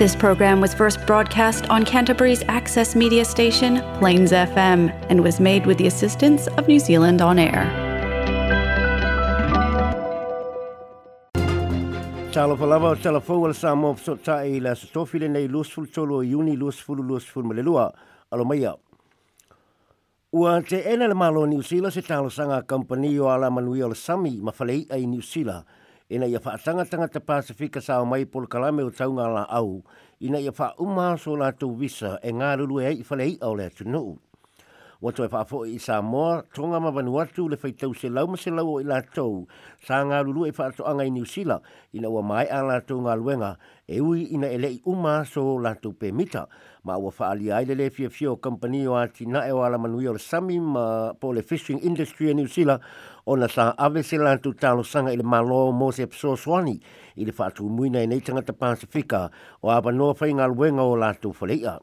This program was first broadcast on Canterbury's access media station, Plains FM, and was made with the assistance of New Zealand On Air. Talo falava o tala fau samo so ta e la stofile nei lusful tolo iuni lusful lusful malelua alo maia. Ua te ena le malo New Zealand se talo sanga company o ala manuia o sami mafalei ai New Zealand ina ia wha tangatanga te Pasifika sa o mai polo kalame o taunga la au, ina ia wha umaso la tu visa e ngā ruru e i whale au lea tunu. Watu e wha fo i sa moa, tonga ma vanu atu le whai tau se lau ma se lau o i la tau, sa ngā ruru e wha atu i niusila, ina ua mai a la tau ngā luenga, e ui ina ele i uma so latu pe mita. Ma ua whaali aile le fia fio company o ati na e wala manui o sami ma po le fishing industry in e New Zealand o na sa ave se lantu talo sanga ili malo mo se pso swani ili whaatu muina i nei tangata Pasifika o aba noa whai ngā luenga o latu whaleia.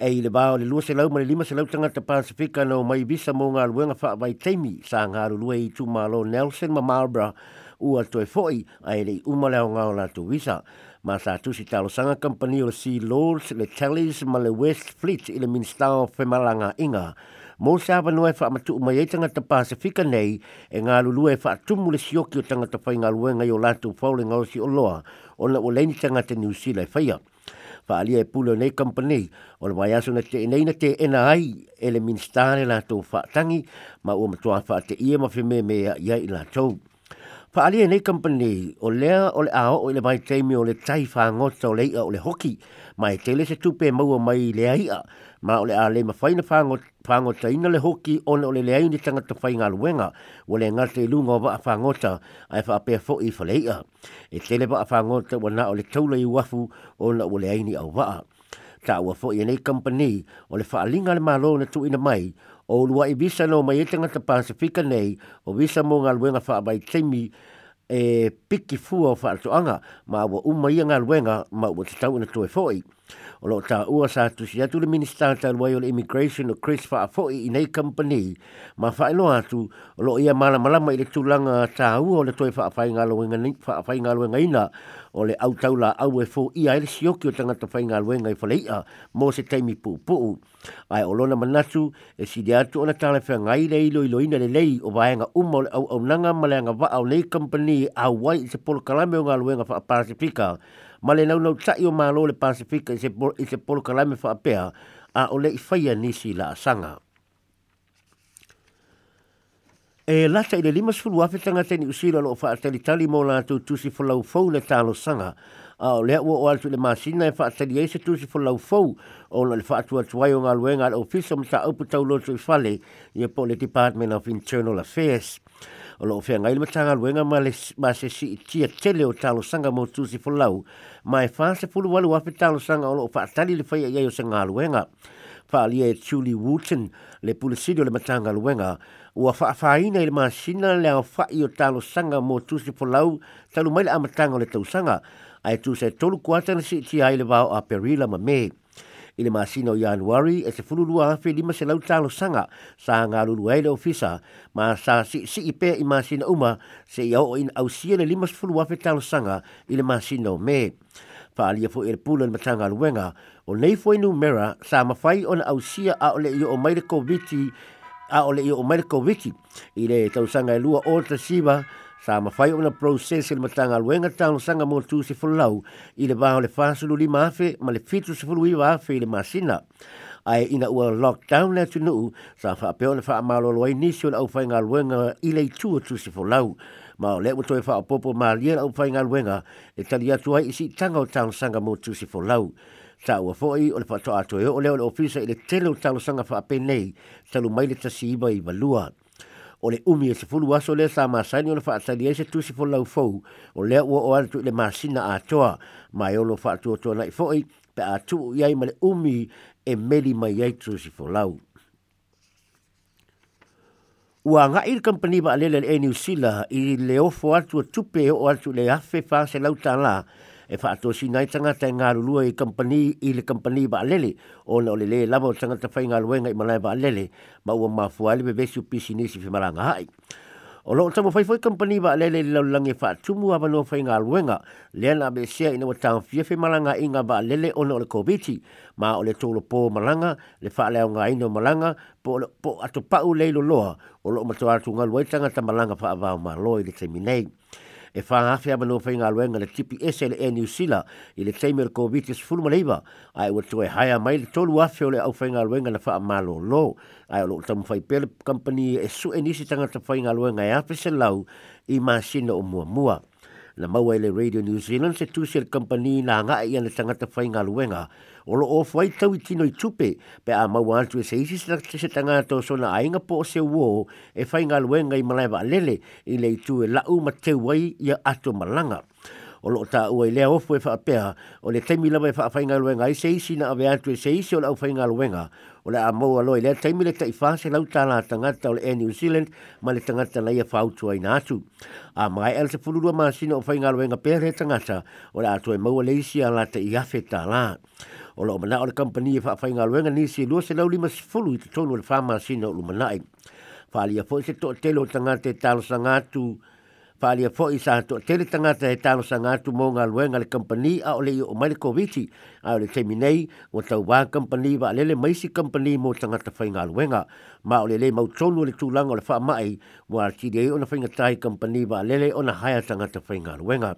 E i le bao le lua se lau ma le lima se lau tangata Pasifika no mai visa mo ngā luenga whaavai teimi sa ngā rulue i tu malo Nelson ma Marlborough ua toi foi a ere i umaleo ngā o nātu visa. Ma sa tusi talo sanga kampani o Sea Lords, le Tallies, ma le West Fleet i le Minstao Whemalanga Inga. Mō se hawa noe wha amatu umai e tangata Pasifika nei, e ngā lulu e wha atumu le sioki o tangata whai ngā luenga i o lātu fawle ngā osi o loa, o na o leini tangata New Zealand whaia. Wha alia e pule o nei kampani, o le wai aso te inei na te ena ai, e le minstare lātou wha ma ua matua wha te ia mawhi me mea ia i lātou. Pa alia nei company o lea o le ao o le mai teimi o le tai whangota o leia o le hoki mai te le se tupe maua mai le aia ma o le a le mawhaina whangota ina le hoki o le o le leai ni tangata whai ngā luenga o le ngate ilunga o waa whangota a e whaapea fo i whaleia e te le waa whangota wa na o le taula i wafu o na o le aini au waa ta ua fo i nei company o le whaalinga le malo na tu ina mai o lua i visa no mai tangata Pasifika nei o visa mo ngā luenga wha mai teimi e piki fua o whaatoanga ma ua uma ia ngā luenga ma ua te tau ina toe foi. O lo tā ua sa tusi atu le minister tā luai o le immigration o Chris Whaafoi i nei company ma whaelo atu o lo ia malamalama i le tūlanga tā ua o le toe whaafai ngā ngā luenga ina o le au taula au e fō ia ele si oki o tangata whai ngā luenga i whaleia mō se teimi pūpū. Ai o lona manatu e si de atu ona tāle whai ngai le ilo ilo ina le lei o vāenga uma o le au au nanga ma le anga wa au nei company a wai i se polo kalame o e ngā luenga wha Pasifika ma le naunau tai o mālo le Pasifika i se polo kalame wha a o le i whaia nisi la asanga e lata i le lima sulu afe tangata usira lo wha atali tali mo la tu tusi fo lau fau na talo sanga. A o lea ua o altu le masina e wha atali e se tusi fo fau o le wha atua tuai o ngā luenga al ofiso mta upu tau lotu i fale i e po le Department of Internal Affairs. O lo ofea ngai lima tanga luenga ma, le, ma se si i tia tele o talo sanga mo tusi fo lau ma e wha se pulu walu afe talo sanga o lo wha tali le fai e o se ngā luenga. Pa alia e Julie Wooten le pulisidio le matanga luenga ua faafāina i le masina le agafaʻi o talosaga mo tusi folau talu mai le amataga o le tausaga ae tusa e tolu kuata na siitia ai le vaoa perila ma me i le masina o ianuari e talo sanga sa galulu ai le ofisa ma sa si pea i masina uma seʻi ao ina ausia le limasefuluafe talosaga i le masina o me faaalia foʻi e le pule o le matagaluega o nei foi numera sa mafai ona ausia a o le io o mai le koviti a ole i o Merko Wiki i le tausanga e lua o te siwa sa mawhai o na prosesi e le matanga luenga tau no sanga mō tū se fulau i le vaho le fāsulu li mafe ma le fitu se fulu i wafe i le masina ai ina ua lockdown le tunu u sa wha apeo le wha amalo loa inisi o na uwhai ngā luenga i le tū o tū fulau ma o le uto e wha apopo ma lia na uwhai ngā luenga e tali atu ai isi tanga o tau no sanga mō tū fulau sa ua fo'i o le whaato ato e o le ofisa i le tele o talosaga whaape nei talu mai le tasi iba i valua. O le umi e se aso lea sa masani o le whaatali e se tusi po lau o lea ua o atu i le masina atoa ma e olo whaatu o tona i fo'i pe atu i ai ma le umi e meli mai ai tusi po Ua nga le kampani va'alele le e Zealand i le ofo atu tupe o atu le hafe fa se lau tala e fa to si nai tanga te nga lu e company i le company ba lele o le le le la mo tanga te fa nga lu e ma ba lele ma u ma fu ali be be su pisi ni si fimaranga hai o lo tamo fa foi company ba lele le lange nge fa tu mu ava no fa nga nga le na be se i no tanga fi fimaranga i nga ba lele o no le kobiti ma o le tolo po malanga le fa le nga ino malanga po po atu pa u le lo lo o lo ma tu atu nga lu tanga tamalanga fa ava ma lo i le terminate e fa nga fa no fa ngalo ngale tipi sl e new i le taimer ko vitis ful maleva ai wo toy e haya mai le tolu wa fa le au fa ngalo ngale fa malo lo ai lo tam fa pel company e su enisi tanga fa ngalo ngale a pe selau i masino mua mua na maua Radio New Zealand se tu sel company na nga i ana tanga te fai nga luenga o lo o fai tau i tino i tupe pe a maua antu e se isi sa te se tanga to so na ainga po se uo e fai nga luenga i malaiva alele i le i tu e lau ma te wai i a ato malanga. o lo ta ua i lea ofu e whaapea o le taimi lama e whaafainga luenga i seisi na ave atu e seisi o le awhainga luenga o le a moa loe lea taimi le tai whase lau tāla tangata o le Air New Zealand ma le tangata na ia whautua i nātu. A mai el se pulurua māsina o whainga luenga pēre tangata o le atu e maua leisi a lata i afe tāla o lo mana o le company e whawhainga luenga nisi lua se lau lima sifulu i te tonu le whamāsina o lumanai. Whalia po se tō telo tangate talo sangatu fa'alia po sa hatua tagata tangata he tāma sa ngātu mō le company a o le i o mai le koviti a o le taimi nei ua tau wā va'alele wa lele maisi company mō tangata whai ma o lelē le mautonu le tūlanga o le wha mai wa tiri e o na whainga tai company wa lele o na haia tangata whai ngā luenga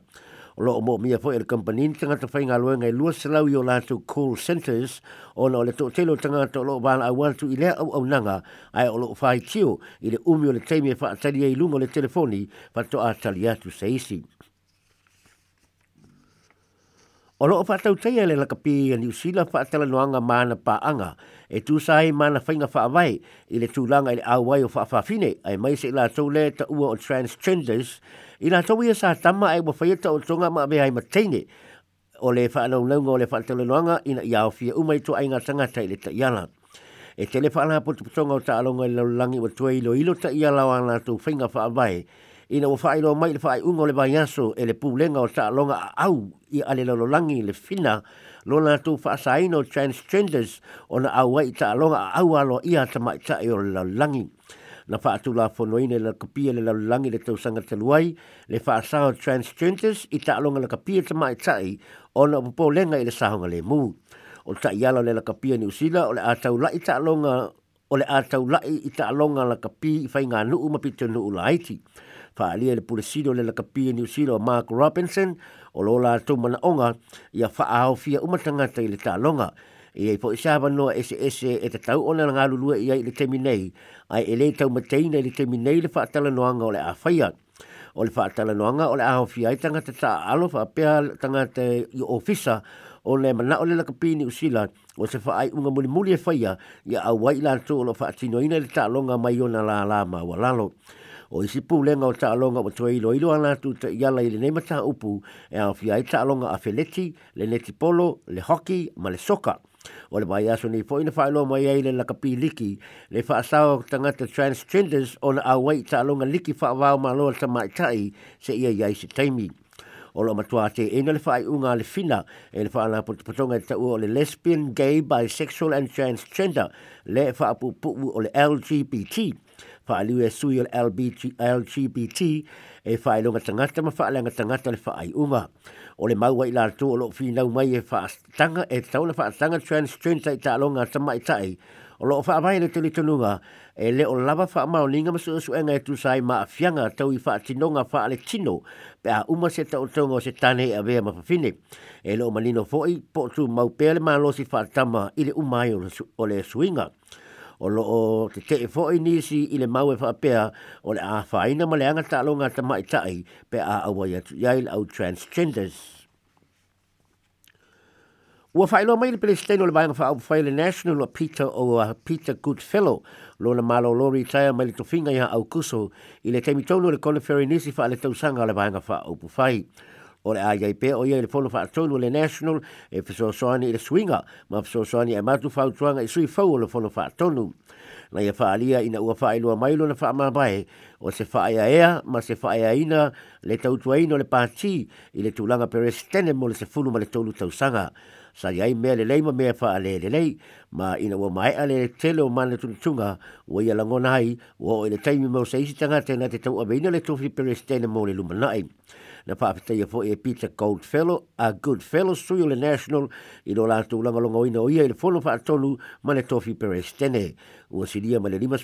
o loo mo mia foi le company ni tangata whainga luenga i lua selau i o lātou call centers o na o le tōtelo tangata o loo wala a wantu i lea au au nanga ai o loo whaitio i le umi o le teimi e whaatari e i lungo le telefoni pato a tali atu seisi. O loo pa atau teia le laka pi a New Zealand pa noanga maana pa E tu sae maana whainga wha awai i le tūlanga i le awai o wha awhawhine. Ai mai se la tau le ta ua o transgenders. I la tau ia sa tama ai wafaiata o tonga ma mea hai mateine. O le wha anau naunga o le wha noanga i na iau fia umai tu ainga tangata i le ta iala. E tele le wha anau putu putonga o ta alonga i lau langi wa tue ilo ilo ta iala wa anau whainga wha ina o whae roa mai le whae unga le vai aso e le pūlenga o sa longa au i ale lololangi le fina lona tu whaasaino o transgenders o na au wai ta longa au alo ia ta mai ta e o lololangi. Na whaatu la whonoine la kapia le lololangi le tausanga teluai le whaasao transgenders i ta longa la kapia ta mai tai e, o na pūlenga i le sahonga le mū. O ta iala le la kapia ni usila o le atau la i ta longa o le atau lai i ta longa la kapi i whainga nuu mapito nuu laiti. La whaalia le puresiro le lakapia New Zealand Mark Robinson o lo latou tō ia fa'aaofia uma tagata i le tālonga. I e po i sāwa e te ona ngā i ai le temi nei, ai e le tau i le temi nei le whaatala noanga o le awhaia. O le whaatala o le ahofia ai tangata ta alo whapea i ofisa o le mana o le lakapini usila o se whaai mulimuli e faia ia auai la tō o lo whaatinoina i le taaloga mai o na la la lalo o i si pūlenga o taalonga o toi ilo ilo ana tu ta iala i le nei mata upu e a fia i taalonga a feleti, le neti polo, le hockey ma le soka. O le mai aso ni po ina whaelo mai ai le lakapi liki, le whaasao tangata transgenders o na awai taalonga liki whaawao maloa sa maitai se ia iai se taimi o lo matua te ena le whaai unga le fina e le whaana potopotonga e ta'ua o le lesbian, gay, bisexual and transgender le whaapu puu o le LGBT. fa alu e sui o LGBT e fa ilo ngata ngata ma fa ala ngata ngata le fa ai unga. O le maua i lartu o lo finau mai e fa tanga e tauna fa tanga transgender i ta alonga tama i tai. O lo fa avai le tuli tununga e le o lava fa mao ninga masu usu e tu sai ma afianga tau i fa tinonga fa ale tino pe a uma se tau tonga o se tane e avea ma fafine. E lo manino foi po tu mau pele ma lo si fa tama i le umai o le suinga o lo o te te fo i nisi i le maue wha pea o le a whaina ma le angata alo ngā ta mai tai pe a awa ia tu iail au transgenders. Ua whaeloa mai le pelestain o le vayanga whaau whaile national o Peter o uh, Peter Goodfellow lo na malo lori taia mai le tofinga ia au kuso i le temitono le kone where nisi wha le tausanga o le vayanga whaau whaile. o le ai ai pe o ia i le fono fa'atonu tolu le national e so i le suiga ma so e matu fautuaga i sui fa o le fono fa'atonu na ia fa ina ua fa mai lona fa'amabae o se fa ea ma se fa'aeaina le tautuaina o le pati i le tulaga peres tene mo le se ma le tolu tausaga sa iai mea lelei ma mea faa le le ma ina ua mai ale le tele o mana tutunga ua ia langona hai ua o le taimi mau sa isi tangata na te tau a le tofi pelestene mo le lumanai na paapeteia foʻi e peter goldfellow a goodfellow sui o le national i lo latou lagalogaoina o ia i le fono faatonu ma le tofi perestene ua silia ma le lima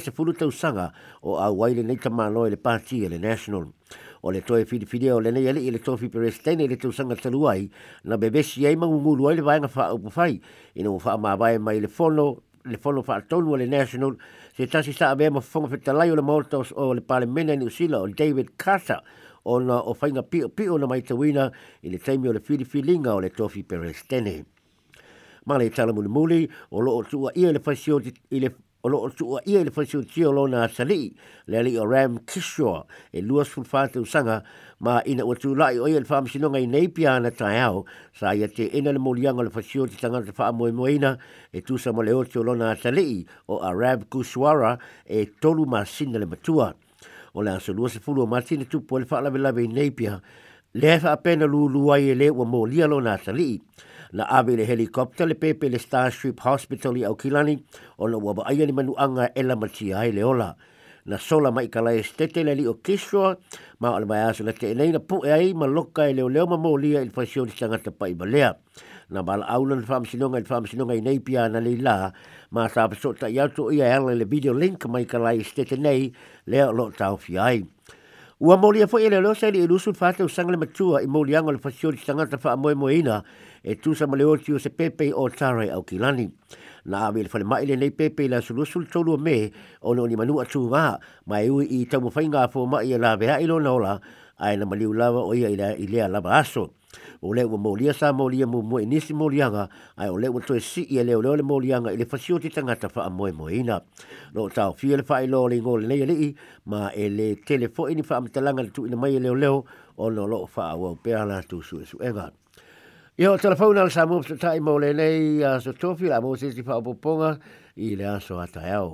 sefulu tausaga o auai lenei tamālo i le pati e le national o le toe Filipine o lena yele i le tofi Palestine i le tausanga talu ai na bebesi ai mangungulu ai le vaenga wha upu whai ina mo wha mawae mai le fono le fono wha atonu o le national se tasi sa avea ma fonga fetalai o le mautos o le palemena ni usila o David Carter ona o whainga pio pio na mai tawina i le taimi o le filifilinga o le tofi Palestine. Ma le tala muli muli o loo tua ia le fasio i le o lo tu a ia le fasio tio lo na sali le ali o ram kisho e luas fu fate usanga ma ina o tu lai o ia le fam sino ngai nei pia na tai au sa ia te ina le moliang o le fasio ti tanga te fa mo mo ina e tu sa mo le o tio lo na o a ram kushwara e tolu ma sin le matua o le aso luas fu lo ma sin tu po le fa la vela nei pia le fa pena lu lu ai le o mo lia lo na sali na ave le helicopter le pepe le Starship Hospital i Aukilani o na waba ai ni manu anga e la mati ai le ola na sola mai ka lai stete le li o kiswa ma al mai aso le te nei na pu e ai ma loka e leo leo ma mo lia il fasio ni tangata pa i balea na bala aulan fam sinonga il fam sinonga i nei pia na le la ma sa pa sota i ato ia ele le video link mai ka lai stete nei leo lo tau fi ai Ua mauli a fwoi e leo sa ili e lusun fata usangale matua i mauli ango le fasiori sangata wha amoe moeina e tusa ma leo tio se pepe o tarai au kilani. Na awe le fwale maile nei pepe la su lusun tolua me o leo ni manu atu ngā ma e ui i tamu whainga e a fwoma i e la vea ilo na ola a e na maliu lava o ia i lea lava aso. o le wa molia sa molia mo mo inisi molia nga ai o e le wa to si ia le le molia nga ile fasio ti tanga ta fa mo mo ina no ta o fiel fa ilo le ngol le ile ma ele telefo ini fa mtalanga tu ina mai le le o no lo fa wa pe ala tu su su e nga ia o telefon al sa mo ta mo le le a so to fi la mo si fa bo ponga ile aso so ata e ao